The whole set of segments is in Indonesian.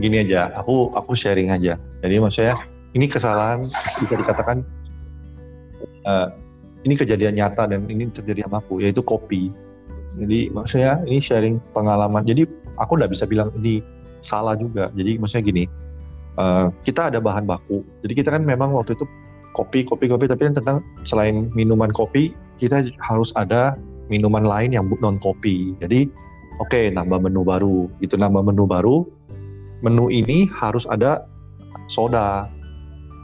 gini aja, aku aku sharing aja. Jadi maksudnya ini kesalahan bisa dikatakan uh, ini kejadian nyata dan ini terjadi sama aku yaitu kopi. Jadi maksudnya ini sharing pengalaman. Jadi aku nggak bisa bilang ini salah juga. Jadi maksudnya gini, uh, kita ada bahan baku. Jadi kita kan memang waktu itu kopi, kopi, kopi. Tapi kan tentang selain minuman kopi, kita harus ada minuman lain yang non kopi. Jadi oke okay, nambah menu baru. Itu nambah menu baru. Menu ini harus ada soda,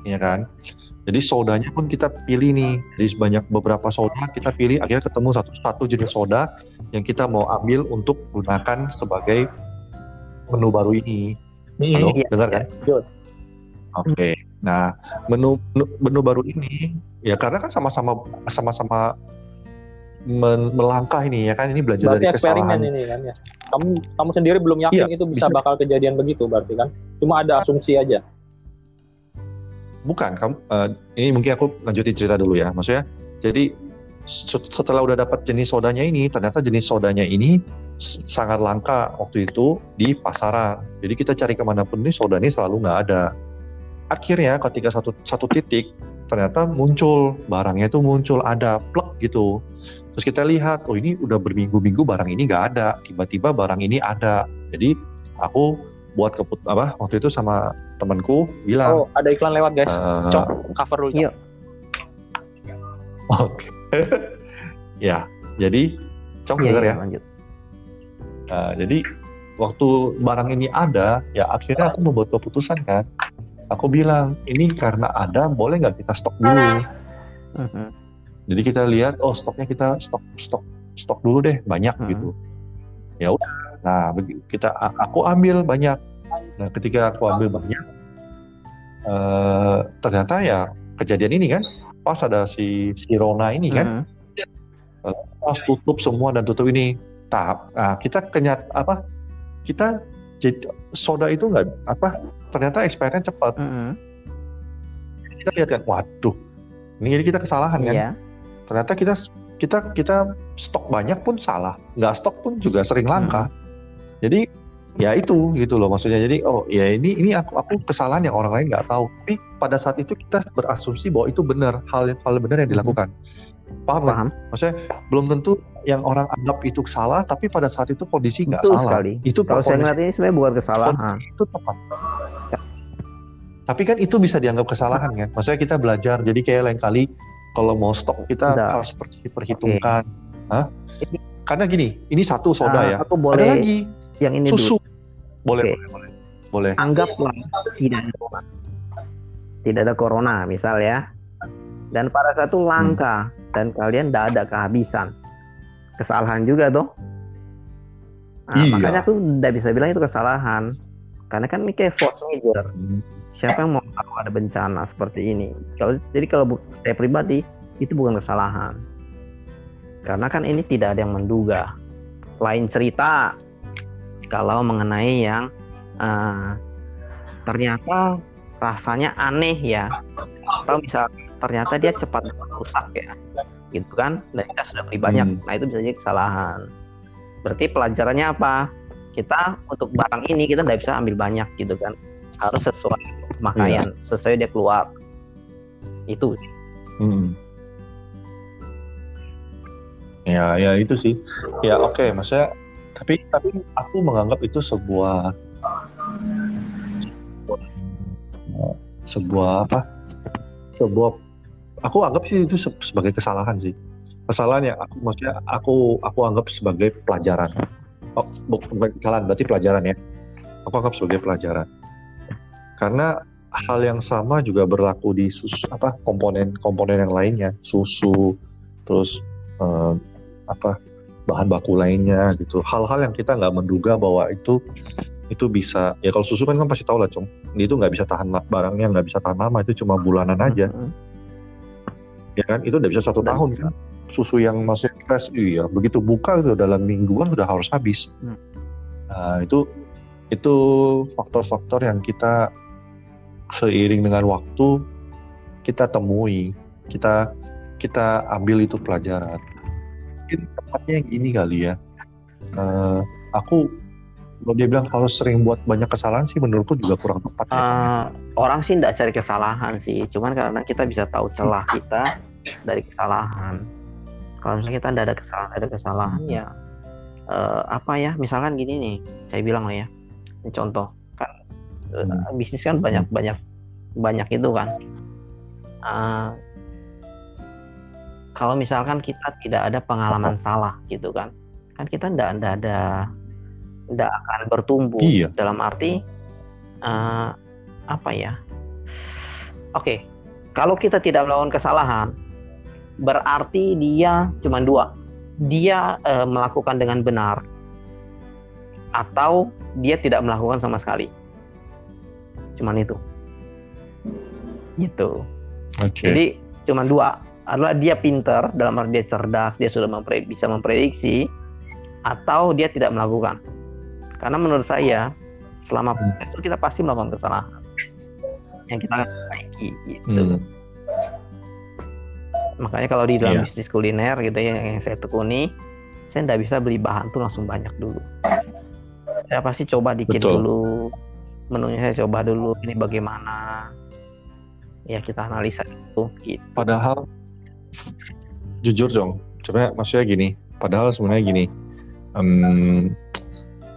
ya kan? Jadi sodanya pun kita pilih nih, dari sebanyak beberapa soda kita pilih akhirnya ketemu satu satu jenis soda yang kita mau ambil untuk gunakan sebagai menu baru ini. Hmm, Halo, iya, dengar kan? Iya, Oke. Okay. Nah, menu, menu menu baru ini ya karena kan sama-sama sama-sama melangkah ini ya kan? Ini belajar berarti dari kesalahan. ini kan ya. Kamu kamu sendiri belum yakin iya, itu bisa, bisa. bakal kejadian begitu berarti kan? Cuma ada asumsi aja. Bukan kamu uh, ini mungkin aku lanjutin cerita dulu ya. Maksudnya jadi setelah udah dapat jenis sodanya ini ternyata jenis sodanya ini sangat langka waktu itu di pasaran. Jadi kita cari ke mana pun ini soda ini selalu nggak ada. Akhirnya ketika satu satu titik ternyata muncul barangnya itu muncul ada plek gitu terus kita lihat oh ini udah berminggu-minggu barang ini nggak ada. Tiba-tiba barang ini ada. Jadi aku buat keput apa waktu itu sama temanku bilang oh ada iklan lewat guys. Uh, cok cover dulu iya. Oke. Ya jadi cok iya, denger iya, ya? lanjut. Uh, jadi waktu barang ini ada ya akhirnya aku membuat keputusan kan. Aku bilang ini karena ada boleh nggak kita stok dulu? Uh-huh. Jadi kita lihat oh stoknya kita stok stok stok dulu deh banyak uh-huh. gitu ya udah Nah, kita aku ambil banyak. Nah, ketika aku ambil banyak, uh, ternyata ya kejadian ini kan pas ada si si Rona ini kan, uh, pas tutup semua dan tutup ini tahap. Nah, kita kenyat apa? Kita jadi soda itu nggak apa? Ternyata expirednya cepat. -huh. Kita lihat kan, waduh, ini jadi kita kesalahan kan? Yeah. Ternyata kita kita kita stok banyak pun salah, nggak stok pun juga sering langka. -huh jadi ya itu gitu loh maksudnya. Jadi oh ya ini ini aku aku kesalahan yang orang lain nggak tahu. Tapi pada saat itu kita berasumsi bahwa itu benar hal hal benar yang dilakukan. Paham, paham. Kan? maksudnya belum tentu yang orang anggap itu salah tapi pada saat itu kondisi nggak salah. sekali. itu kalau saya ngeliat ini sebenarnya bukan kesalahan. itu tepat. Tapi kan itu bisa dianggap kesalahan kan? Maksudnya kita belajar jadi kayak lain kali kalau mau stok kita Udah. harus perhitungkan okay. Hah? karena gini ini satu soda uh, ya aku boleh ada lagi yang ini susu. Dulu. Boleh, okay. boleh, boleh. Boleh. Anggaplah tidak ada corona. Tidak ada corona, misal ya. Dan pada satu langka hmm. dan kalian tidak ada kehabisan. Kesalahan juga tuh. Nah, iya. Makanya aku tidak bisa bilang itu kesalahan. Karena kan ini kayak force major. Hmm. Siapa yang mau tahu ada bencana seperti ini? Kalau jadi kalau saya pribadi itu bukan kesalahan. Karena kan ini tidak ada yang menduga. Lain cerita kalau mengenai yang uh, ternyata rasanya aneh ya atau misal ternyata dia cepat rusak ya gitu kan dan kita sudah beli banyak hmm. nah itu bisa jadi kesalahan berarti pelajarannya apa kita untuk barang ini kita tidak bisa ambil banyak gitu kan harus sesuai pemakaian yeah. sesuai dia keluar. Itu. Hmm. ya ya itu sih. Ya oke okay. maksudnya tapi tapi aku menganggap itu sebuah sebuah apa? Sebuah aku anggap sih itu sebagai kesalahan sih. Kesalahan yang aku maksudnya aku aku anggap sebagai pelajaran. Oh, bukan kesalahan berarti pelajaran ya. Aku anggap sebagai pelajaran karena hal yang sama juga berlaku di susu apa komponen komponen yang lainnya. Susu terus uh, apa bahan baku lainnya gitu. Hal-hal yang kita nggak menduga bahwa itu itu bisa ya kalau susu kan kan pasti tahu lah cung. Itu nggak bisa tahan barangnya nggak bisa tahan lama itu cuma bulanan aja. Mm -hmm. ya kan? Itu udah bisa satu tahun kan? Susu yang masih fresh iya. Begitu buka itu dalam mingguan udah harus habis. Mm. nah itu itu faktor-faktor yang kita seiring dengan waktu kita temui kita kita ambil itu pelajaran mungkin tepatnya gini kali ya uh, aku kalau dia bilang harus sering buat banyak kesalahan sih menurutku juga kurang tepat. ya. Eh, orang sih tidak cari kesalahan sih, cuman karena kita bisa tahu celah kita dari kesalahan. Kalau misalnya kita tidak ada kesalahan, ada kesalahan ya eh, apa ya? Misalkan gini nih, saya bilang lah ya, ini contoh Hmm. bisnis kan banyak banyak banyak itu kan. Eh, kalau misalkan kita tidak ada pengalaman salah gitu kan, kan kita tidak ada tidak akan bertumbuh Iya. dalam arti eh, apa ya? Oke, kalau kita tidak melakukan kesalahan, berarti dia cuma dua. Dia eh, melakukan dengan benar, atau dia tidak melakukan sama sekali. Cuman itu. Gitu. Oke. Jadi cuma dua adalah dia pinter dalam arti dia cerdas, dia sudah mempre- bisa memprediksi, atau dia tidak melakukan. Karena menurut saya selama Hmm. proses itu kita pasti melakukan kesalahan yang kita perbaiki gitu. Hmm. Makanya kalau di dalam Iya. bisnis kuliner gitu ya yang saya tekuni, saya tidak bisa beli bahan tuh langsung banyak dulu. Saya pasti coba dikit Betul. dulu, menunya saya coba dulu ini bagaimana. Ya kita analisa itu. Gitu. Padahal jujur dong, sebenarnya maksudnya gini. Padahal sebenarnya gini, em,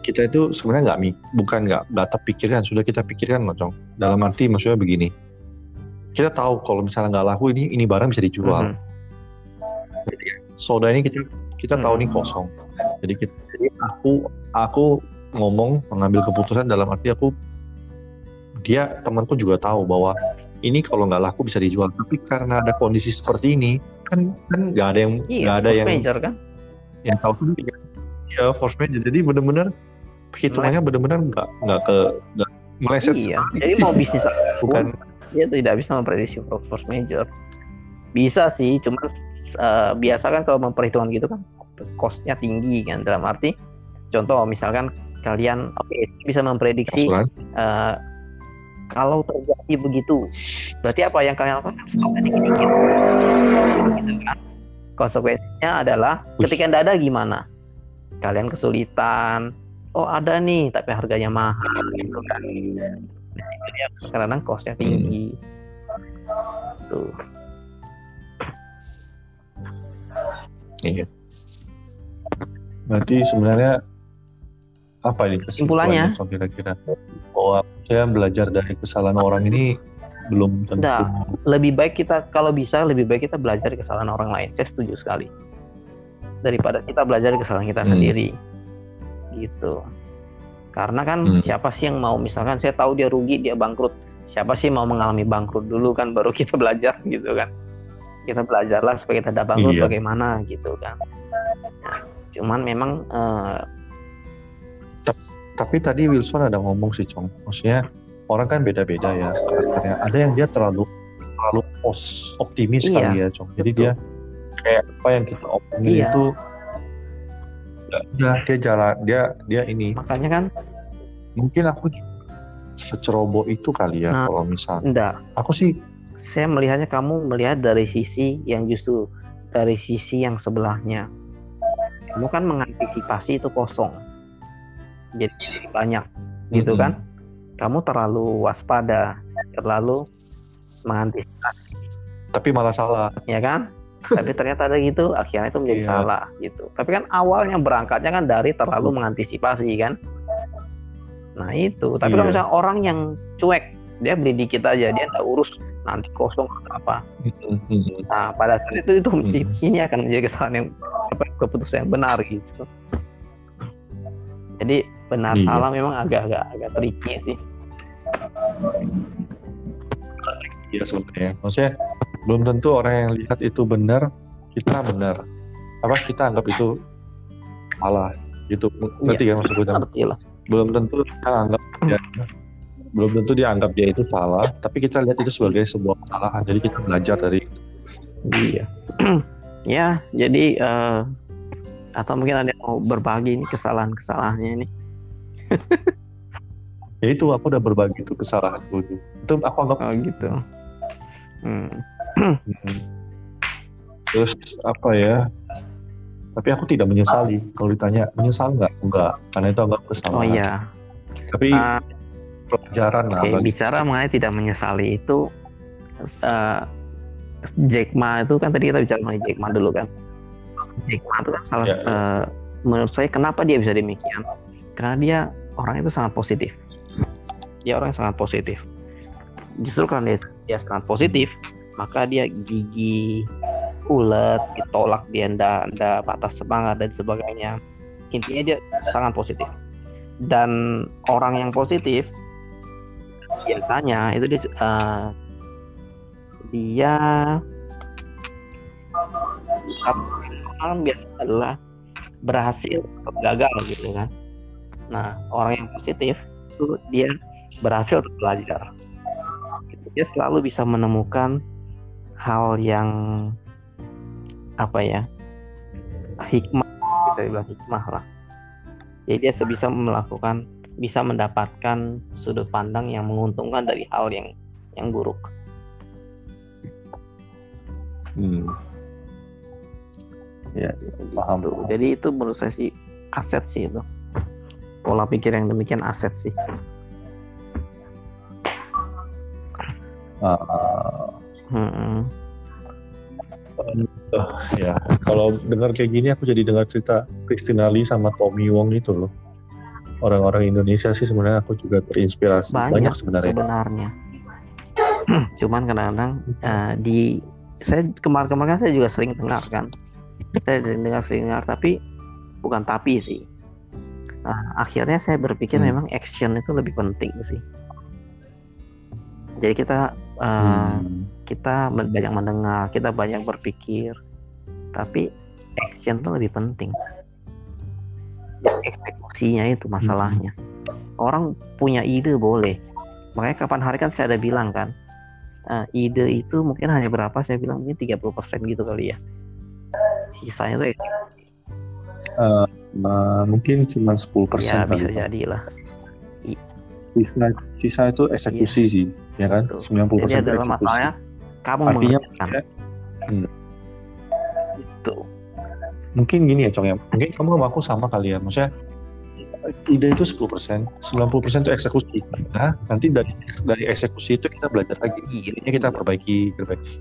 kita itu sebenarnya nggak bukan nggak nggak terpikirkan, sudah kita pikirkan loh, Cong. Dalam arti maksudnya begini, kita tahu kalau misalnya nggak laku ini ini barang bisa dijual. Mhm. Soda ini kita kita tahu Hmm. ini kosong. Jadi kita, jadi aku aku ngomong mengambil keputusan dalam arti aku dia temanku juga tahu bahwa ini kalau nggak laku bisa dijual. Tapi karena ada kondisi seperti ini kan kan nggak ada yang Iya, nggak ada force yang major kan? yang tahu kan ya, ya force major. Jadi benar-benar hitungannya benar-benar nggak nggak ke nggak meleset Iya. sekali. Jadi mau bisnis bukan dia tidak bisa memprediksi force major. Bisa sih, cuman eh, biasa kan kalau memperhitungkan gitu kan cost-nya tinggi kan dalam arti contoh misalkan kalian oke bisa memprediksi asuransi. eh, kalau terjadi begitu berarti apa yang kalian lakukan? Dikit-dikit. Gitu kan konsekuensinya adalah ketika tidak ada gimana? Kalian kesulitan. Oh ada nih tapi harganya mahal gitu kan. Nah, itu dia. Kadang costnya tinggi. Tuh. Iya. Berarti sebenarnya apa ini Kesimpulannya? kira-kira bahwa saya belajar dari kesalahan orang ini belum tentu Nggak. lebih baik kita kalau bisa lebih baik kita belajar kesalahan orang lain saya setuju sekali daripada kita belajar kesalahan kita Hmm. sendiri gitu karena kan Hmm. siapa sih yang mau misalkan saya tahu dia rugi dia bangkrut siapa sih mau mengalami bangkrut dulu kan baru kita belajar gitu kan kita belajarlah supaya kita tidak bangkrut Iya. bagaimana gitu kan Nah, cuman memang eh, Tapi tadi Wilson ada ngomong sih, Cong. Maksudnya orang kan beda-beda ya karakternya. Ada yang dia terlalu terlalu pos optimis Iya. kali ya, Cong. Jadi Betul. dia kayak apa yang kita omongin Iya. itu ya udah dia jalan dia dia ini makanya kan mungkin aku seceroboh itu kali ya Nah. kalau misalnya enggak aku sih saya melihatnya kamu melihat dari sisi yang justru dari sisi yang sebelahnya. Kamu kan mengantisipasi itu kosong. Jadi banyak gitu Mm-mm. kan. Kamu terlalu waspada, terlalu mengantisipasi, tapi malah salah. ya kan? Tapi ternyata ada gitu, akhirnya itu menjadi Iya. salah gitu. Tapi kan awalnya berangkatnya kan dari terlalu mengantisipasi kan. Nah itu. Tapi kalau Iya. misalnya orang yang cuek, dia beli dikit aja, dia nggak urus nanti kosong atau apa. Mm-mm. Nah, pada saat itu itu Hmm. ini akan menjadi kesalahan yang apa keputusan yang benar gitu. Jadi benar Iya. salah memang agak-agak agak tricky sih. Iya sebenarnya. Maksudnya belum tentu orang yang lihat itu benar, kita benar. Apa kita anggap itu salah gitu. Ngerti kan maksud gue? Tam? Ngerti lah. Belum tentu kita anggap dia belum tentu dia anggap dia itu salah, tapi kita lihat itu sebagai sebuah kesalahan. Jadi kita belajar dari Iya. ya, jadi eh, atau mungkin ada yang mau berbagi ini kesalahan-kesalahannya ini. ya itu aku udah berbagi itu kesalahan itu. Itu aku anggap Oh gitu. Hmm. hmm. terus apa ya? tapi aku tidak menyesali kalau ditanya menyesal nggak enggak karena itu agak kesalahan Oh iya. tapi Ah, pelajaran lah bagi bicara mengenai tidak menyesali itu eh, Jack Ma itu kan tadi kita bicara mengenai Jack Ma dulu kan. Jack Ma itu kan salah Ya, ya. eh, menurut saya kenapa dia bisa demikian? Karena dia orang itu sangat positif. Dia orang yang sangat positif. Justru karena dia, dia sangat positif, maka dia gigi ulet, ditolak dia ndak patah semangat dan sebagainya. Intinya dia sangat positif. Dan orang yang positif biasanya itu dia eh, dia orang biasa adalah berhasil atau gagal gitu kan. Nah orang yang positif itu dia berhasil untuk belajar. Dia selalu bisa menemukan hal yang apa ya hikmah bisa dibilang hikmah lah. Jadi dia sebisa melakukan bisa mendapatkan sudut pandang yang menguntungkan dari hal yang yang buruk. hmm. ya paham Tuh. Jadi itu menurut saya sih aset sih itu. Pola pikir yang demikian aset sih. Ah, Hmm. ya kalau dengar kayak gini aku jadi dengar cerita Christina Lee sama Tommy Wong itu loh orang-orang Indonesia sih sebenarnya aku juga terinspirasi banyak, Banyak, sebenarnya sebenarnya. Cuman kadang-kadang eh, di saya kemarin-kemarin kan saya juga sering dengar kan. Saya dengar sering dengar tapi bukan tapi sih. Nah, akhirnya saya berpikir Hmm. memang action itu lebih penting sih. Jadi kita eh, Hmm. kita banyak mendengar, kita banyak berpikir, tapi action itu lebih penting. Ya, eksekusinya itu masalahnya. Orang punya ide boleh, makanya kapan hari kan saya ada bilang kan, eh, ide itu mungkin hanya berapa? Saya bilang mungkin 30% gitu kali ya. Sisanya tuh Eh, eh, mungkin cuma 10% ya kali bisa Pak. jadi lah. sisa, sisa itu eksekusi sih ya kan. 90% Jadi itu adalah eksekusi masalahnya kamu Artinya, mengerjakan. ya, hmm. Itu. mungkin gini ya Cong ya mungkin kamu sama aku sama kali ya maksudnya ide itu 10% 90% itu eksekusi nah nanti dari dari eksekusi itu kita belajar lagi idenya kita perbaiki perbaiki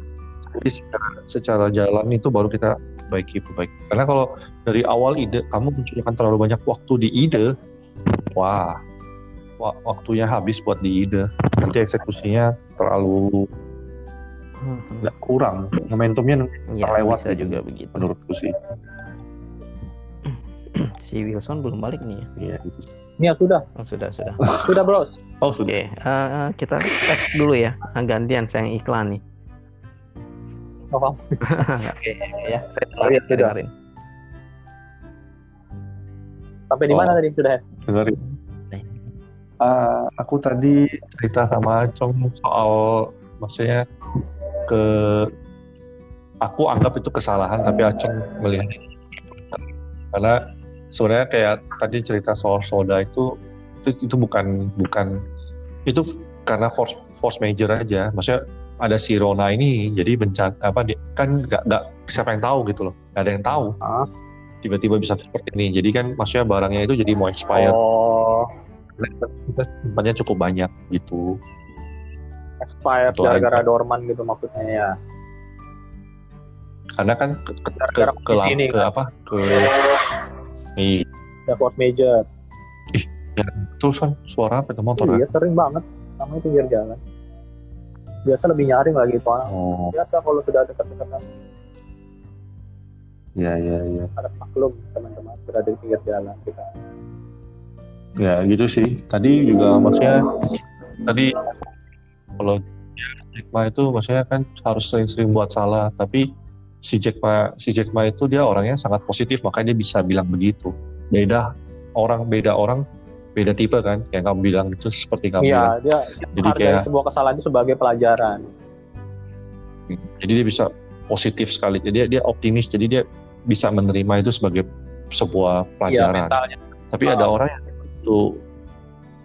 jadi secara, secara jalan itu baru kita perbaiki perbaiki karena kalau dari awal ide kamu mencurahkan terlalu banyak waktu di ide wah wa- waktunya habis buat di ide nanti eksekusinya terlalu Hmm, nggak kurang momentumnya Ya, terlewat bisa gitu. juga begitu. menurutku sih Si Wilson belum balik nih ya. Iya, gitu. Ini ya sudah, Oh, sudah, sudah. sudah bros. oh Oke, sudah eh, kita tag dulu ya. Gantian saya yang iklan nih. Oh, Oke, ya. Saya Oh, iya, saya sudah. dengerin. sampai di mana Oh. tadi sudah? dengerin Ah, aku tadi cerita sama Cong soal maksudnya ke aku anggap itu kesalahan tapi Acong melihat karena sebenarnya kayak tadi cerita soal soda itu itu, itu bukan bukan itu karena force force major aja maksudnya ada si Rona ini jadi bencana apa dia kan nggak nggak siapa yang tahu gitu loh nggak ada yang tahu Ah. tiba-tiba bisa seperti ini jadi kan maksudnya barangnya itu jadi mau expired Oh, kita simpannya cukup banyak gitu expired gara-gara dorman gitu maksudnya ya. karena kan ke, ke, ke, ke, di sini, ke kan? apa ke Ya force major. terus kan suara apa itu motor Iya, sering banget. Namanya pinggir jalan. Biasa lebih nyaring lagi, Pak. oh. Biasa kalau sudah dekat-dekat ya ya ya. Ada maklum teman-teman berada di pinggir jalan kita. ya gitu sih. Tadi juga maksudnya tadi kalau Jack Ma itu maksudnya kan harus sering-sering buat salah tapi si Jack Ma si Jack Ma itu dia orangnya sangat positif makanya dia bisa bilang begitu. Beda orang beda orang beda tipe kan yang kamu bilang itu seperti kamu bilang Iya, dia Jadi kayak- sebuah kesalahan itu sebagai pelajaran. jadi dia bisa positif sekali jadi dia, dia optimis jadi dia bisa menerima itu sebagai sebuah Iya, pelajaran mentalnya. tapi Ah. ada orang yang itu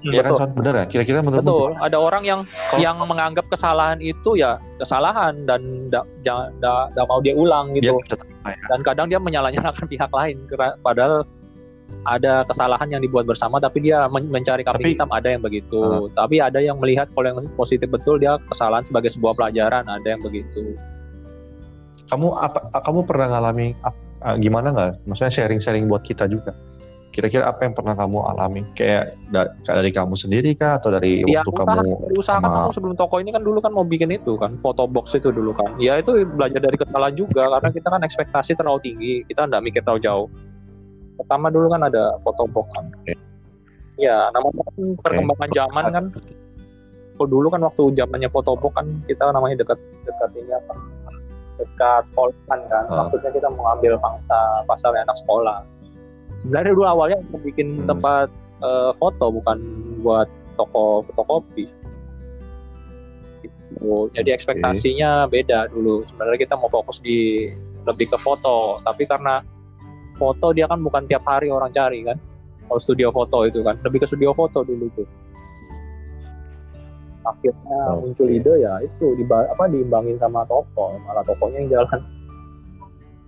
Iya kan. Son? bener ya kira-kira menurut Betul, ada orang yang Kalau- yang menganggap kesalahan itu ya kesalahan dan tidak mau dia ulang dia gitu. terima ya Dan kadang dia menyalahkan pihak lain padahal ada kesalahan yang dibuat bersama tapi dia men- mencari kambing Tapi- hitam ada yang begitu. Tapi ada yang melihat kalau yang positif betul dia kesalahan sebagai sebuah pelajaran, ada yang begitu. kamu apa kamu pernah ngalami ah, gimana nggak maksudnya sharing-sharing buat kita juga kira-kira apa yang pernah kamu alami kayak da- dari kamu sendiri kah atau dari Ya, waktu usaha, kamu diusahakan sama- aku sebelum toko ini kan dulu kan mau bikin itu kan, foto box itu dulu kan. Ya itu belajar dari kesalahan juga karena kita kan ekspektasi terlalu tinggi, kita nggak mikir terlalu jauh. Pertama dulu kan ada foto box kan. Ya, namanya kan perkembangan zaman kan. Kalau dulu kan waktu zamannya foto box kan kita namanya dekat dekat ini apa? Dekat sekolah kan. Ah. Maksudnya kita mau ambil pangsa pasar anak sekolah. Sebenarnya dulu awalnya untuk bikin Hmm. tempat eh, foto bukan buat toko fotokopi. Gitu. Jadi ekspektasinya beda dulu. Sebenarnya kita mau fokus di lebih ke foto, tapi karena foto dia kan bukan tiap hari orang cari kan. Kalau studio foto itu kan, lebih ke studio foto dulu tuh. Akhirnya Oke. muncul ide ya itu di apa diimbangin sama toko, malah tokonya yang jalan.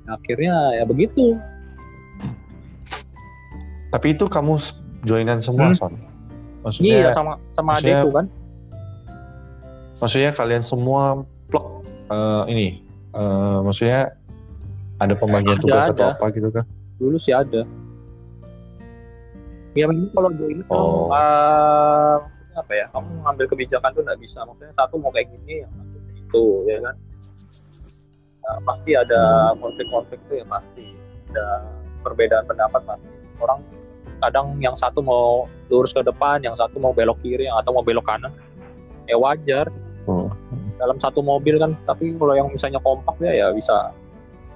Akhirnya ya begitu. tapi itu kamu joinan semua Hmm. Son Iya maksudnya sama sama maksudnya- adikku kan. maksudnya kalian semua plek eh, ini eh, maksudnya ada pembagian Ada, tugas atau ada. apa gitu kan dulu sih ada. Ya memang kalau join itu Oh. maksudnya apa ya? Kamu ngambil kebijakan tuh nggak bisa. Maksudnya satu mau kayak gini yang satu itu ya kan? Nah, pasti ada konflik-konflik tuh ya pasti. Ada perbedaan pendapat pasti. Orang kadang yang satu mau lurus ke depan yang satu mau belok kiri yang atau mau belok kanan. Ya wajar. Oh. dalam satu mobil kan tapi kalau yang misalnya kompak ya ya bisa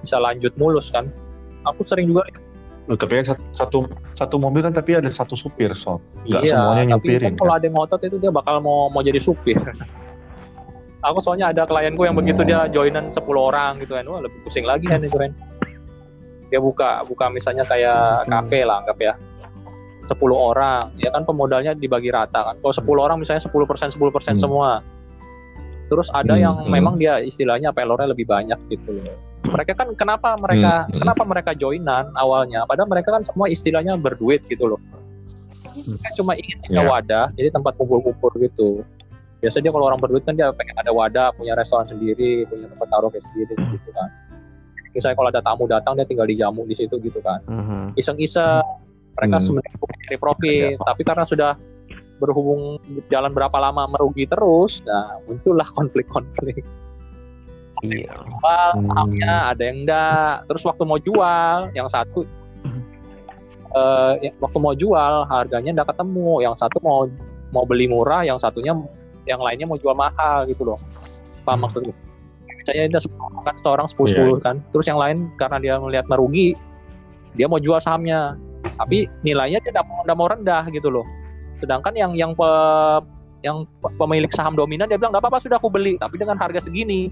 bisa lanjut mulus kan aku sering juga Loh, tapi kan satu, satu satu mobil kan tapi ada satu supir Son nggak Iya, semuanya tapi nyupirin kan kalau ada yang ngotot itu dia bakal mau mau jadi supir. aku soalnya ada klienku yang begitu dia joinan 10 orang gitu kan, wah lebih pusing lagi kan itu kan. Dia buka buka misalnya kayak Hmm. kafe lah, anggap ya. 10 orang, ya kan pemodalnya dibagi rata kan. Kalau 10 orang misalnya 10% 10% Hmm. semua. Terus ada Hmm, yang hmm. memang dia istilahnya pelornya lebih banyak gitu loh. Mereka kan kenapa mereka Hmm, hmm. kenapa mereka joinan awalnya? Padahal mereka kan semua istilahnya berduit gitu loh. Mereka cuma ingin punya Ya. wadah, jadi tempat kumpul-kumpul gitu. Biasa dia kalau orang berduit kan dia pengen ada wadah, punya restoran sendiri, punya tempat karaoke sendiri gitu kan. Misalnya kalau ada tamu datang dia tinggal dijamu di situ gitu kan. Mhm. Iseng-iseng mereka Hmm. sebenarnya cari profit, tapi karena sudah berhubung jalan berapa lama merugi terus, nah muncullah konflik-konflik. Iya. Jual Hmm. sahamnya ada yang enggak, terus waktu mau jual yang satu eh, ya, waktu mau jual harganya enggak ketemu, yang satu mau mau beli murah, yang satunya yang lainnya mau jual mahal gitu loh. Paham maksudnya? Misalnya sepuluh kan seorang sepuluh Iya. sepuluh kan, terus yang lain karena dia melihat merugi, dia mau jual sahamnya, tapi nilainya dia tidak mau, rendah gitu loh. Sedangkan yang yang pe- yang pe- pemilik saham dominan dia bilang nggak apa-apa sudah aku beli, tapi dengan harga segini.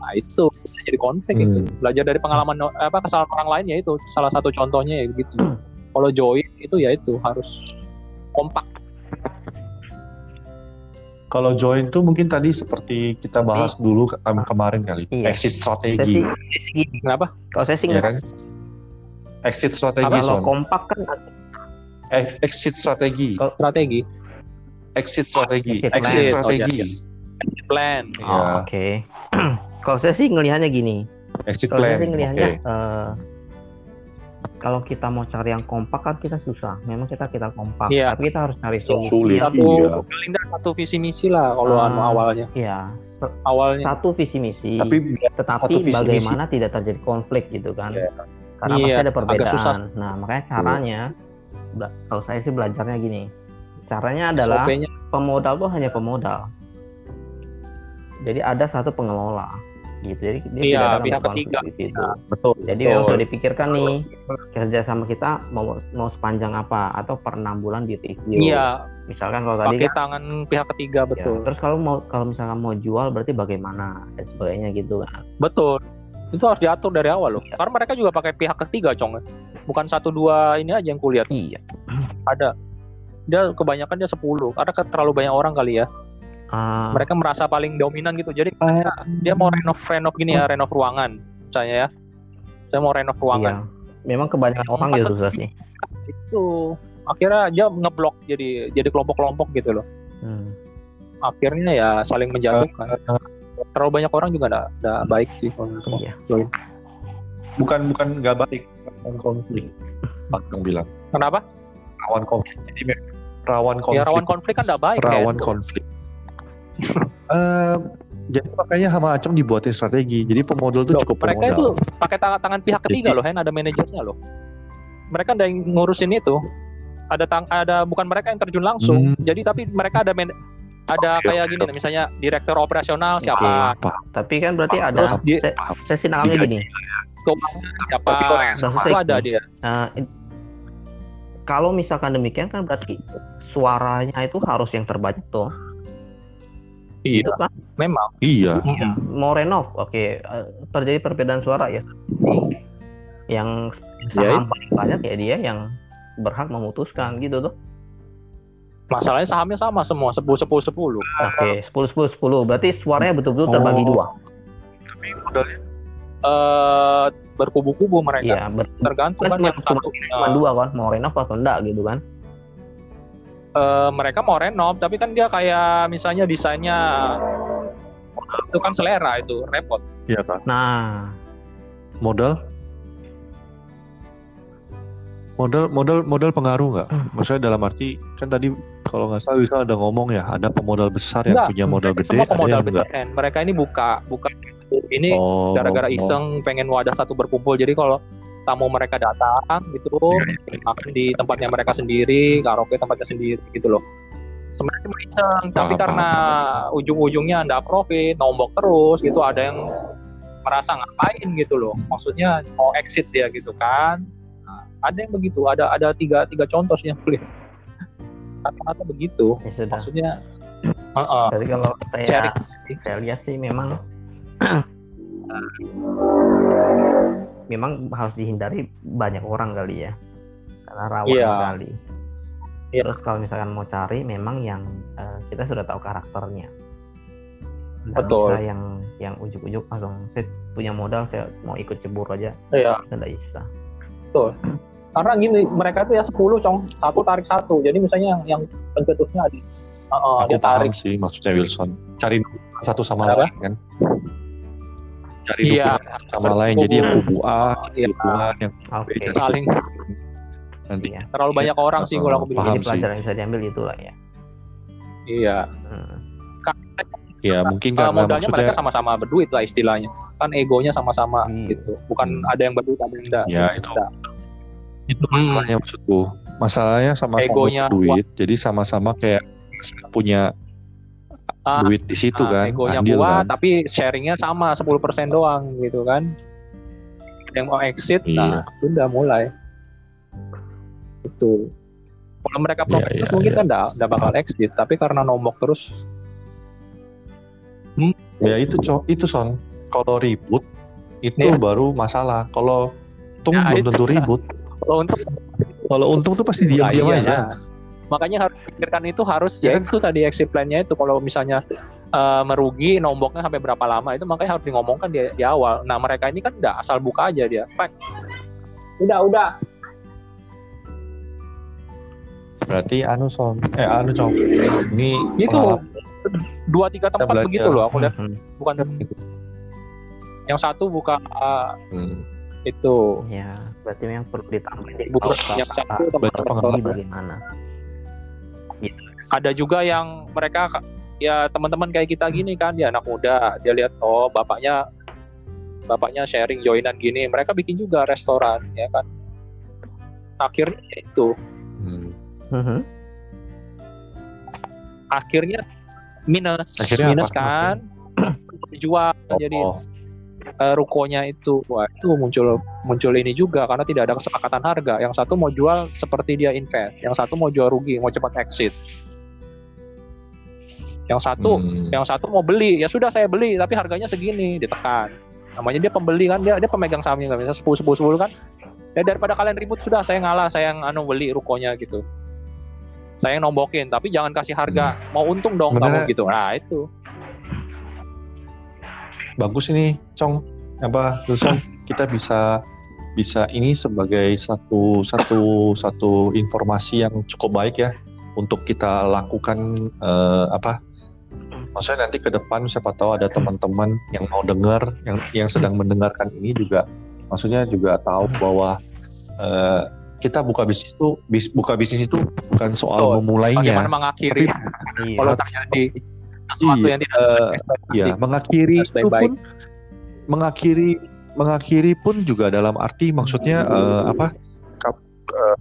Nah itu bisa jadi konflik Hmm. itu. Belajar dari pengalaman apa kesalahan orang lain ya itu salah satu contohnya ya gitu. Kalau join itu ya itu harus kompak. Kalau join tuh mungkin tadi seperti kita bahas dulu ke- kemarin kali Iya. exit strategi sih, Kenapa? kalau saya sih ya nggak- kan exit strategi kalau kompak kan Eh, exit strategi Kalau strategi, exit strategi Exit exit plan. strategi plan. Iya. Oh, oke. kalau saya sih ngelihatnya gini. exit Kalau plan saya sih ngelihatnya Oke. eh, kalau kita mau cari yang kompak kan kita susah. Memang kita kita kompak, Iya. tapi kita harus cari solusi. Sulit. yang- Satu Iya. satu visi misi lah kalau anu awalnya. Iya, Awalnya satu visi misi. tapi tetapi visi misi. bagaimana tidak terjadi konflik gitu kan? Iya. Karena Iya, pasti ada agak susah. perbedaan. Nah, makanya caranya, kalau saya sih belajarnya gini. Caranya adalah pemodal tuh hanya pemodal. Jadi ada satu pengelola gitu. Jadi dia Iya, tidak ada pihak ketiga. di situ. betul Jadi Betul. sudah dipikirkan nih kerjasama kita mau mau sepanjang apa atau per enam bulan di review. iya Misalkan kalau tadi pakai kan, tangan pihak ketiga ya, betul. terus kalau mau kalau misalkan mau jual berarti bagaimana dan sebagainya gitu kan. Betul. Itu harus diatur dari awal loh. Iya. Karena mereka juga pakai pihak ketiga, Cong. Bukan satu dua ini aja yang kulihat. Iya. Ada. dia kebanyakan dia 10 karena terlalu banyak orang kali ya Ah, mereka merasa paling dominan gitu. Jadi dia mau renov renov gini ya renov ruangan misalnya ya. Saya mau renov ruangan. Iya. Memang kebanyakan orang gitu susah sih. itu akhirnya dia ngeblok jadi jadi kelompok-kelompok gitu loh. Hmm. akhirnya ya saling menjatuhkan terlalu banyak orang juga nggak nggak baik sih kalau. Iya. bukan bukan nggak baik rawan konflik Pak yang bilang. Kenapa? Rawan konflik jadi memang rawan konflik ya rawan konflik. kan nggak baik rawan ya konflik Eh, jadi makanya sama Acong dibuatin strategi. Jadi pemodal tuh Loh, cukup mereka itu pemodal pakai tangan tangan pihak ketiga Jadi- loh Hen ada manajernya loh. Mereka ada yang ngurusin itu. Ada tang ada bukan mereka yang terjun langsung Hmm. jadi tapi mereka ada man- ada Oke, kayak oke, gini misalnya direktur operasional siapa? apa Tapi kan berarti Paham, ada saya sih nangkapnya Digaji. gini. siapa? Itu ada dia. It- kalau misalkan demikian kan berarti suaranya itu harus yang terbanyak tuh. Iya Itu kan memang iya mau renov, oke eh, terjadi perbedaan suara ya. Yang Ya, saham paling banyak ya dia yang berhak memutuskan gitu tuh. masalahnya sahamnya sama semua sepuluh sepuluh sepuluh Oke, 10 10 10. Berarti suaranya betul-betul terbagi Oh. dua. tapi modalnya eh berkubu-kubu mereka Iya, ber- tergantung kan kan yang satu cuma eh, dua kan, mau renov atau enggak gitu kan. Eh, mereka mau renov tapi kan dia kayak misalnya desainnya itu kan selera itu repot. Iya kan Nah, modal? Modal modal modal pengaruh nggak? Maksudnya dalam arti kan tadi kalau nggak salah bisa ada ngomong ya ada pemodal besar yang Enggak, punya modal gede semua ada pemodal yang besar enggak mereka ini buka buka ini oh gara-gara oh. iseng pengen wadah satu berkumpul. Jadi kalau tamu mereka datang gitu Iya, makan di tempatnya mereka sendiri karaoke tempatnya sendiri gitu loh. Sebenarnya cuma iseng tapi Paham, karena ujung-ujungnya anda profit nombok terus gitu ada yang merasa ngapain gitu loh. Maksudnya mau exit dia gitu kan. Nah, ada yang begitu ada ada tiga tiga contoh sih yang boleh. Kata-kata begitu. Ya sudah. maksudnya Heeh. Jadi kalau saya Sharing. saya lihat sih memang memang harus dihindari banyak orang kali ya karena rawan Iya. sekali. Iya. Terus kalau misalkan mau cari memang yang eh, kita sudah tahu karakternya. Nggak Betul. bisa yang yang ujuk-ujuk langsung saya punya modal saya mau ikut cebur aja Iya. nggak bisa. karena gini mereka tuh ya 10 cong satu tarik satu jadi misalnya yang yang pencetusnya ada Heeh, aku dia tarik sih maksudnya Wilson cari satu sama Apa? lain kan cari Iya. dukungan satu sama lain jadi yang kubu A Iya. dukungan yang Oke. Beda. saling nanti Iya. terlalu banyak orang sih kalau aku bilang Paham Jadi sih. pelajaran yang bisa diambil itulah ya. iya Hmm. ya mungkin Eh, karena modalnya maksudnya mereka sama-sama berduit lah istilahnya kan egonya sama-sama Iya. gitu bukan Hmm. ada yang berduit ada yang enggak ya itu Enggak. itu Hmm. masalahnya maksudku masalahnya sama-sama Egonya duit jadi sama-sama kayak punya Ah, duit di situ Nah, kan egonya andil kuat kan? tapi sharingnya sama 10% doang gitu kan. Yang mau exit Iya. nah udah mulai. Itu. Kalau mereka Iya, profit iya, mungkin iya. kan enggak bakal exit tapi karena nombok terus ya itu cok. Itu son. Kalau ribut itu Iya. baru masalah. Kalau untung Ya, belum tentu ribut. Kalau untuk kalau untung tuh pasti diam-diam Nah, iya, aja. nah. Makanya harus pikirkan itu harus Ya ya, kan? itu tadi exit plan-nya itu kalau misalnya eh, merugi nomboknya sampai berapa lama itu makanya harus ngomongkan di, di awal nah mereka ini kan enggak asal buka aja dia Pak. udah udah berarti anu son eh anu cok ini itu pengalaman. dua tiga tempat belajar. begitu loh aku lihat Hmm. bukan yang satu buka uh, Hmm. itu Ya, berarti memang perlu ditambah. buka Tahu yang satu tempat bagaimana? Ada juga yang mereka ya teman-teman kayak kita gini kan dia anak muda dia lihat oh bapaknya bapaknya sharing joinan gini mereka bikin juga restoran ya kan. Akhirnya itu. Hmm. Mhm. akhirnya minus Akhirnya minus apa? kan dijual jadi Oh, eh, rukonya itu. Wah itu muncul muncul ini juga karena tidak ada kesepakatan harga. Yang satu mau jual seperti dia invest yang satu mau jual rugi mau cepat exit yang satu hmm. yang satu mau beli. Ya sudah saya beli tapi harganya segini ditekan. Namanya dia pembeli kan dia dia pemegang sahamnya kan bisa sepuluh sepuluh sepuluh kan. Ya daripada kalian ribut sudah saya ngalah saya yang anu beli rukonya gitu. Saya yang nombokin tapi jangan kasih harga. Mau untung dong Bener. kamu gitu. Nah itu. Bagus ini Cong. Apa Wilson? Kita bisa bisa ini sebagai satu satu satu informasi yang cukup baik ya untuk kita lakukan eh, apa maksudnya nanti ke depan siapa tahu ada teman-teman yang mau dengar yang yang sedang mendengarkan ini juga maksudnya juga tahu bahwa eh, kita buka bisnis itu bis- buka bisnis itu bukan soal Betul. memulainya bagaimana mengakhiri Iya. kalau terjadi sesuatu Iya, yang tidak eh, ekspektasi Ya, mengakhiri baik-baik. pun mengakhiri mengakhiri pun juga dalam arti maksudnya eh, apa? kap- eh,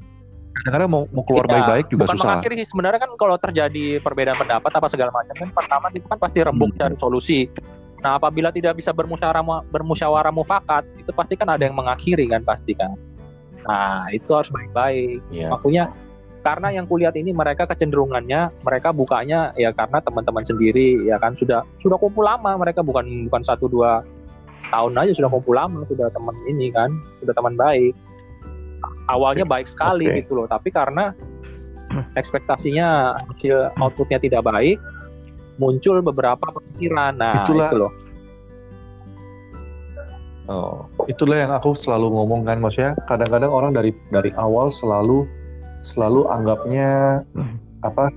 Kadang-kadang mau mau keluar Iya, baik-baik juga bukan susah. mengakhiri sih sebenarnya kan kalau terjadi perbedaan pendapat apa segala macam kan pertama itu kan pasti rembuk Hmm. cari solusi nah apabila tidak bisa bermusyawarah bermusyawarah mufakat itu pasti kan ada yang mengakhiri kan pasti kan nah itu harus baik-baik Iya. makanya karena yang kulihat ini mereka kecenderungannya mereka bukanya ya karena teman-teman sendiri ya kan sudah sudah kumpul lama mereka bukan bukan satu dua tahun aja sudah kumpul lama sudah teman ini kan sudah teman baik awalnya baik sekali Oke. gitu loh tapi karena ekspektasinya hasil outputnya tidak baik muncul beberapa pemikiran nah Itulah- itu loh Oh, itulah yang aku selalu ngomong kan, maksudnya kadang-kadang orang dari dari awal selalu selalu anggapnya apa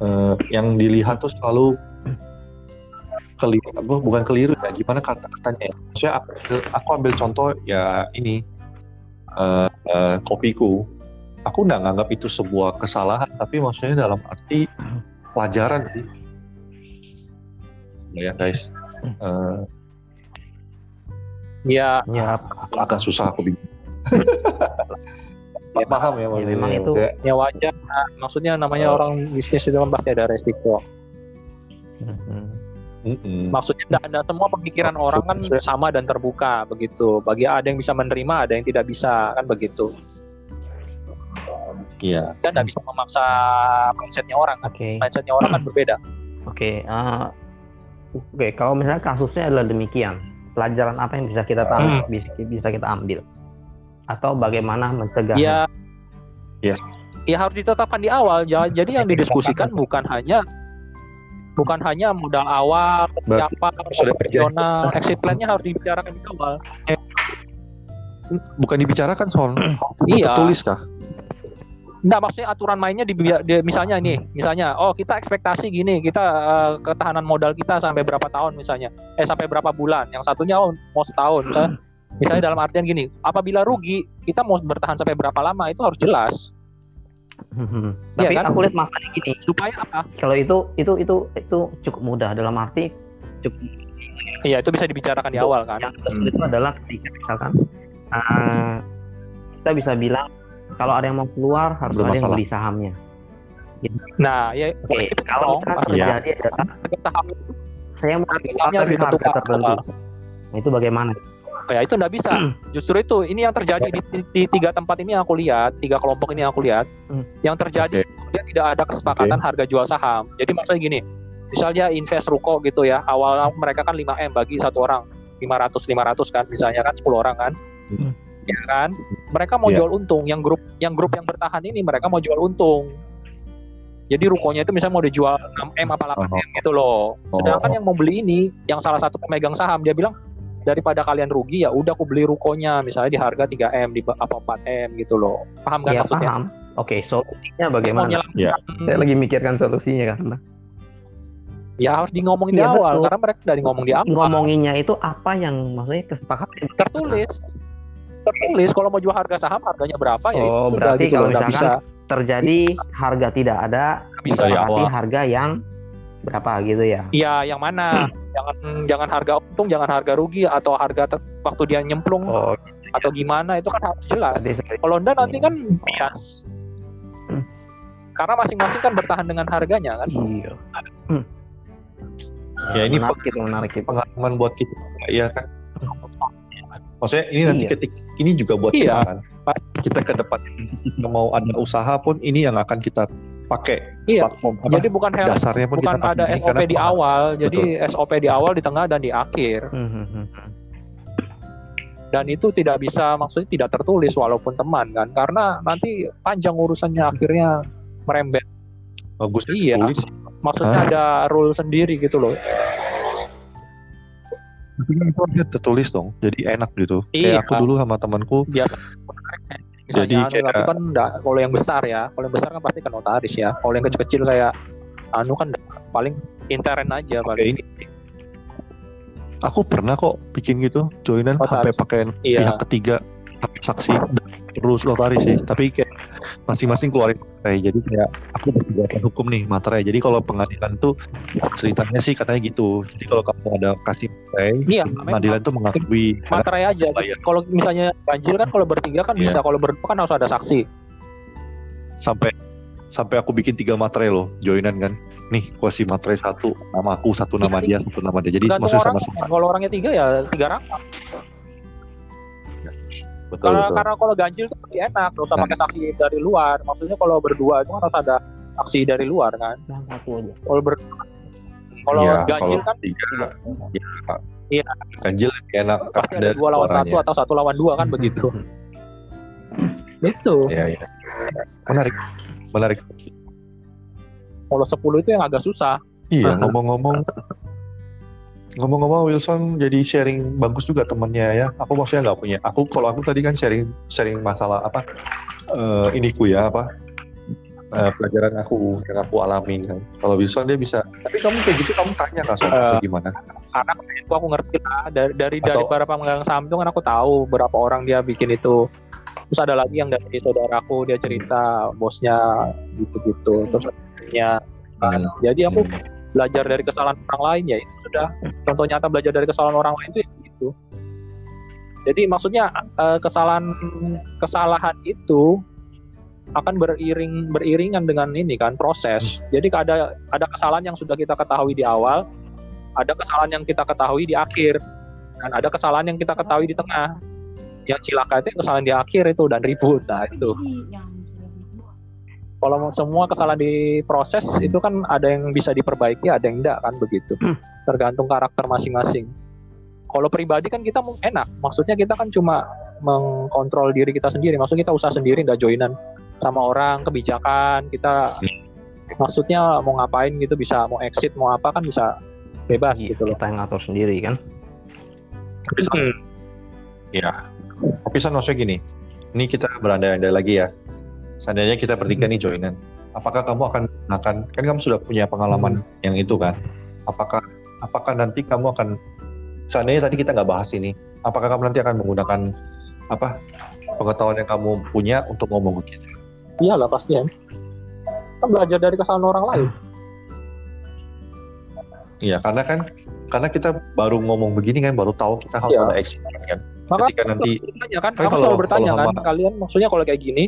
eh, yang dilihat tuh selalu keliru, bukan keliru ya, gimana kata-katanya ya? Maksudnya aku, aku ambil contoh ya ini eh, eh, kopiku, aku nggak nganggap itu sebuah kesalahan, tapi maksudnya dalam arti pelajaran sih, ya guys. Eh, ya Ya, agak susah aku bingung. Ya, paham ya maksudnya. memang itu- Maksudnya, ya wajar Nah, maksudnya namanya Oh. orang bisnis itu kan pasti ada resiko Mhm. Mm-mm. maksudnya tidak ada semua pemikiran orang kan sama dan terbuka begitu bagi ada yang bisa menerima ada yang tidak bisa kan begitu Iya. dan tidak bisa memaksa mindsetnya orang kan Oke. mindsetnya orang kan berbeda Oke, eh, oke. Kalau misalnya kasusnya adalah demikian, pelajaran apa yang bisa kita tahu, bisa, bisa kita ambil, atau bagaimana mencegah? ya Yes. ya harus ditetapkan di awal Ja- jadi yang didiskusikan bukan hanya bukan hanya modal awal siapa sudah operasional exit plan-nya harus dibicarakan di awal Bukan dibicarakan soal Iya. tertulis kah? Enggak maksudnya aturan mainnya di, di- misalnya nih, misalnya oh kita ekspektasi gini, kita eh, ketahanan modal kita sampai berapa tahun misalnya. Eh sampai berapa bulan. Yang satunya oh, mau setahun. Misalnya, misalnya dalam artian gini, apabila rugi, kita mau bertahan sampai berapa lama itu harus jelas. Tapi kan? aku lihat masalahnya gini, Supaya apa? kalau itu itu itu itu cukup mudah dalam arti cukup Iya, itu bisa dibicarakan di awal kan. yang sulit itu adalah ketika misalkan eh, kita bisa bilang kalau ada yang mau keluar harus ada yang Bermasalah. beli sahamnya. Nah, ya Oke, itu kalau misalkan. Iya. terjadi saham itu saya mau keluar sahamnya harga tertentu. Nah, itu bagaimana? Ya itu nggak bisa. Justru itu ini yang terjadi di, di- di tiga tempat ini yang aku lihat, tiga kelompok ini yang aku lihat, Hmm. yang terjadi dia tidak ada kesepakatan harga jual saham. Jadi maksudnya gini, misalnya invest ruko gitu ya, awal mereka kan 5 m bagi satu orang, 500 500 kan, misalnya kan 10 orang kan, Hmm. ya kan, mereka mau Iya. jual untung, yang grup yang grup yang bertahan ini mereka mau jual untung. Jadi rukonya itu misalnya mau dijual 6 m apa 8 m gitu loh. Sedangkan Oh. yang mau beli ini, yang salah satu pemegang saham dia bilang daripada kalian rugi ya udah aku beli rukonya misalnya di harga 3 m di apa 4 m gitu loh. Paham kan Ya maksudnya? paham. Oke, solusinya Mau bagaimana? Ya. Saya lagi mikirkan solusinya kan. ya harus di ngomongin di Iya, awal betul. karena mereka dari ngomong di awal Ngomonginnya itu apa yang maksudnya kesepakatan? tertulis tertulis kalau mau jual harga saham harganya berapa ya Oh, itu berarti gitu kalau loh, nggak misalkan bisa terjadi harga tidak ada, nggak bisa ya harga yang berapa gitu ya? Iya, yang mana jangan jangan harga untung jangan harga rugi atau harga ter- waktu dia nyemplung Oh, atau gimana itu kan harus jelas kalau enggak nanti kan bias Hmm. karena masing-masing kan bertahan dengan harganya kan Iya. Ya, ini menarik itu, menarik itu. Pengalaman buat kita ya kan. Maksudnya ini nanti Iya. ketik ini juga buat Iya. kita kan. Kita ke depan kita mau ada usaha pun ini yang akan kita pakai Iya. platform apa jadi bukan hel- dasarnya pun bukan kita ada ini SOP di awal jadi SOP di awal di tengah dan di akhir Mhm. dan itu tidak bisa maksudnya tidak tertulis walaupun teman kan karena nanti panjang urusannya akhirnya merembet bagus Iya. tulis Maksudnya Hah? ada rule sendiri gitu loh. tapi kan itu tertulis dong jadi enak gitu Iya. kayak aku dulu sama temanku Biasa. Misalnya, Jadi anu, kayak- tapi kan enggak, kalau yang besar ya, kalau yang besar kan pasti ke notaris ya. Kalau yang kecil-kecil kayak anu kan paling intern aja kayak paling. ini aku pernah kok bikin gitu joinan Notaris. sampai pakai Iya. pihak ketiga saksi perlu notaris sih tapi kayak masing-masing keluarin materai jadi kayak aku berkegiatan hukum nih materai jadi kalau pengadilan tuh ceritanya sih katanya gitu. Jadi kalau kamu ada kasih materai Iya, pengadilan tuh mengakui materai aja. Kalau misalnya ganjil kan kalau bertiga kan Iya. bisa, kalau berdua kan harus ada saksi. sampai sampai aku bikin tiga materai loh joinan kan. Nih kuasi materai satu nama aku satu nama dia satu nama dia. Jadi maksudnya sama-sama. Kalau orangnya tiga ya tiga rangkap. Betul Karena betul karena kalau ganjil tuh lebih enak, nggak usah Nah. pakai saksi dari luar. Maksudnya kalau berdua itu kan harus ada saksi dari luar kan. Kalau ber kalau Iya, ganjil kalau kan tiga ya, Iya. ganjil lebih enak pasti ada dua lawan satu atau satu lawan dua kan begitu. Itu. ya ya menarik menarik Kalau 10 itu yang agak susah. iya ngomong-ngomong ngomong-ngomong Wilson jadi sharing bagus juga temennya ya aku maksudnya nggak punya aku kalau aku tadi kan sharing sharing masalah apa eh iniku ya apa eh, pelajaran aku yang aku alami kan kalau Wilson dia bisa tapi kamu kayak gitu kamu tanya kak soal Eh, gimana Karena itu aku ngerti lah dari dari, dari Atau- para pemegang saham itu kan aku tahu berapa orang dia bikin itu. Terus ada lagi yang dari saudaraku dia cerita bosnya gitu-gitu. Terus akhirnya Hmm. jadi aku belajar dari kesalahan orang lain ya itu sudah. Contoh nyata belajar dari kesalahan orang lain itu ya gitu. Jadi maksudnya eh, kesalahan kesalahan itu akan beriring beriringan dengan ini kan proses. Jadi ada ada kesalahan yang sudah kita ketahui di awal ada kesalahan yang kita ketahui di akhir dan ada kesalahan yang kita ketahui di tengah. Yang cilaka itu kesalahan di akhir itu dan ribut. Nah itu kalau semua kesalahan di proses itu kan ada yang bisa diperbaiki ada yang enggak kan begitu. Tergantung karakter masing-masing. Kalau pribadi kan kita mau- enak. Maksudnya kita kan cuma mengkontrol diri kita sendiri. Maksudnya kita usaha sendiri nggak joinan sama orang kebijakan kita maksudnya mau ngapain gitu bisa mau exit mau apa kan bisa bebas Iya, gitu loh. kita yang ngatur sendiri kan? Tapi San, ya. Tapi San maksudnya gini. Ini kita berandai-andai lagi ya seandainya kita bertiga nih joinan apakah kamu akan akan kan kamu sudah punya pengalaman yang itu kan apakah apakah nanti kamu akan seandainya tadi kita nggak bahas ini apakah kamu nanti akan menggunakan apa pengetahuan yang kamu punya untuk ngomong ke kita? Iyalah pasti ya kan belajar dari kesalahan orang lain. Iya karena kan karena kita baru ngomong begini kan baru tahu kita harus Iya. ada action kan. Maka ketika nanti bertanya kan, Kan kamu kalau- bertanya kalau kan, sama- kalian maksudnya kalau kayak gini,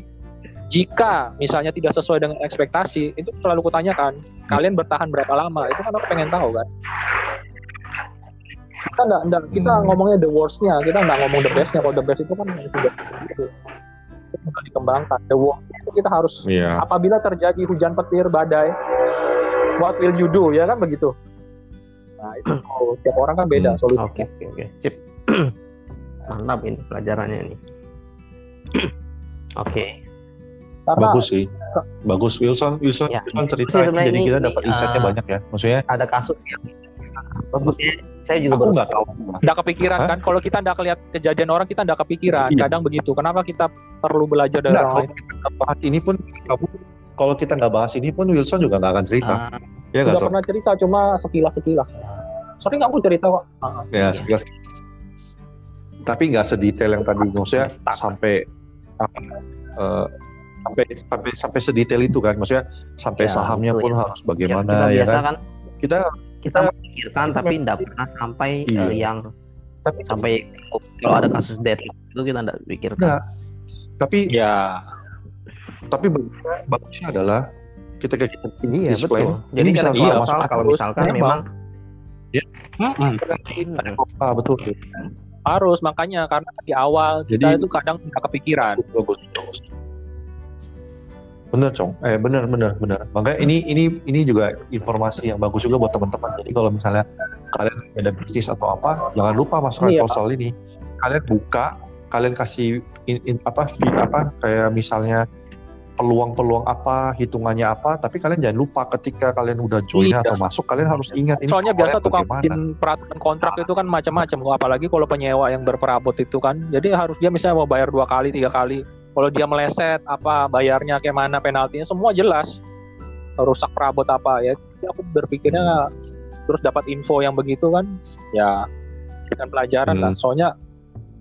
jika misalnya tidak sesuai dengan ekspektasi, itu selalu kutanyakan, kalian bertahan berapa lama? Itu kan aku pengen tahu kan. Kita enggak, enggak kita Hmm. ngomongnya the worst-nya, kita enggak ngomong the best-nya. Kalau the best itu kan yang sudah itu. Dikembangkan. The worst itu kita harus Iya. apabila terjadi hujan petir, badai, what will you do? Ya kan begitu. Nah, itu oh, tiap orang kan beda Hmm, solusinya. oke oke oke sip mantap ini pelajarannya ini oke Karena bagus sih. bagus. Wilson Wilson, Ya. Wilson cerita jadi ini- kita ini, dapat insight-nya uh, banyak ya. Maksudnya ada kasus yang bagusnya saya juga aku baru nggak tahu. nggak kepikiran Hah? kan? Kalau kita nggak lihat kejadian orang kita nggak kepikiran. Iya. kadang begitu. Kenapa kita perlu belajar dari Nggak, orang lain? nggak bahas ini pun kamu kalau kita nggak bahas ini pun Wilson juga nggak akan cerita. Ah, ya nggak nggak pernah cerita cuma sekilas sekilas sering aku cerita kok. Ah, ya Iya. sekilas. Tapi nggak sedetail yang tadi maksudnya sampai apa eh, sampai sampai sampai sedetail itu kan. Maksudnya sampai Ya, sahamnya itu pun ya. harus ya, bagaimana kita ya, biasa kan? kan kita kita memikirkan tapi tidak pernah sampai Iya. eh, yang tapi sampai kalau ada kasus deadlock itu kita tidak pikirkan. Nggak. tapi ya. tapi bagusnya, bagusnya adalah ketika kita iya display betul. Jadi bisa iya, misal kalau misalkan Memang. memang Mm-mm. ah betul. Harus makanya karena di awal kita Jadi- itu kadang nggak kepikiran. Bagus bagus bener cong eh bener bener bener makanya ini ini ini juga informasi yang bagus juga buat teman-teman jadi kalau misalnya kalian ada bisnis atau apa jangan lupa masuk Iya. proposal ini kalian buka kalian kasih in, in- apa fee apa kayak misalnya peluang-peluang apa, hitungannya apa, tapi kalian jangan lupa ketika kalian udah join Iya. atau masuk, kalian harus ingat ini Soalnya biasa tukang bikin peraturan kontrak itu kan macam-macam, apalagi kalau penyewa yang berperabot itu kan. Jadi harus dia misalnya mau bayar dua kali, tiga kali. Kalau dia meleset, apa bayarnya kayak mana, penaltinya semua jelas. Rusak perabot apa ya. Jadi aku berpikirnya terus dapat info yang begitu kan, ya dengan pelajaran Hmm. lah. Soalnya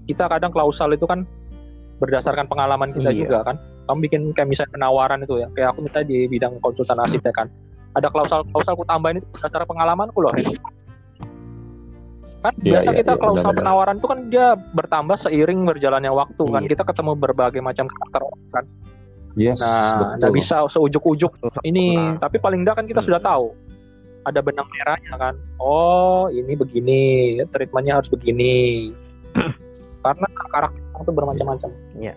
kita kadang klausal itu kan berdasarkan pengalaman kita Iya. juga kan. Kamu bikin kayak misalnya penawaran itu ya, kayak aku misalnya di bidang konsultan arsitek kan. Ada klausal-klausal aku tambahin itu berdasarkan pengalamanku loh. Kan Iya, biasa iya, kita iya, klausal benar-benar. penawaran itu kan dia bertambah seiring berjalannya waktu kan. Iya. Kita ketemu berbagai macam karakter kan. Yes, Nah, nggak bisa seujuk-ujuk ini, tapi paling enggak kan kita Hmm. sudah tahu ada benang merahnya kan. Oh, ini begini, treatmentnya harus begini. Karena karakter itu bermacam-macam. Ya,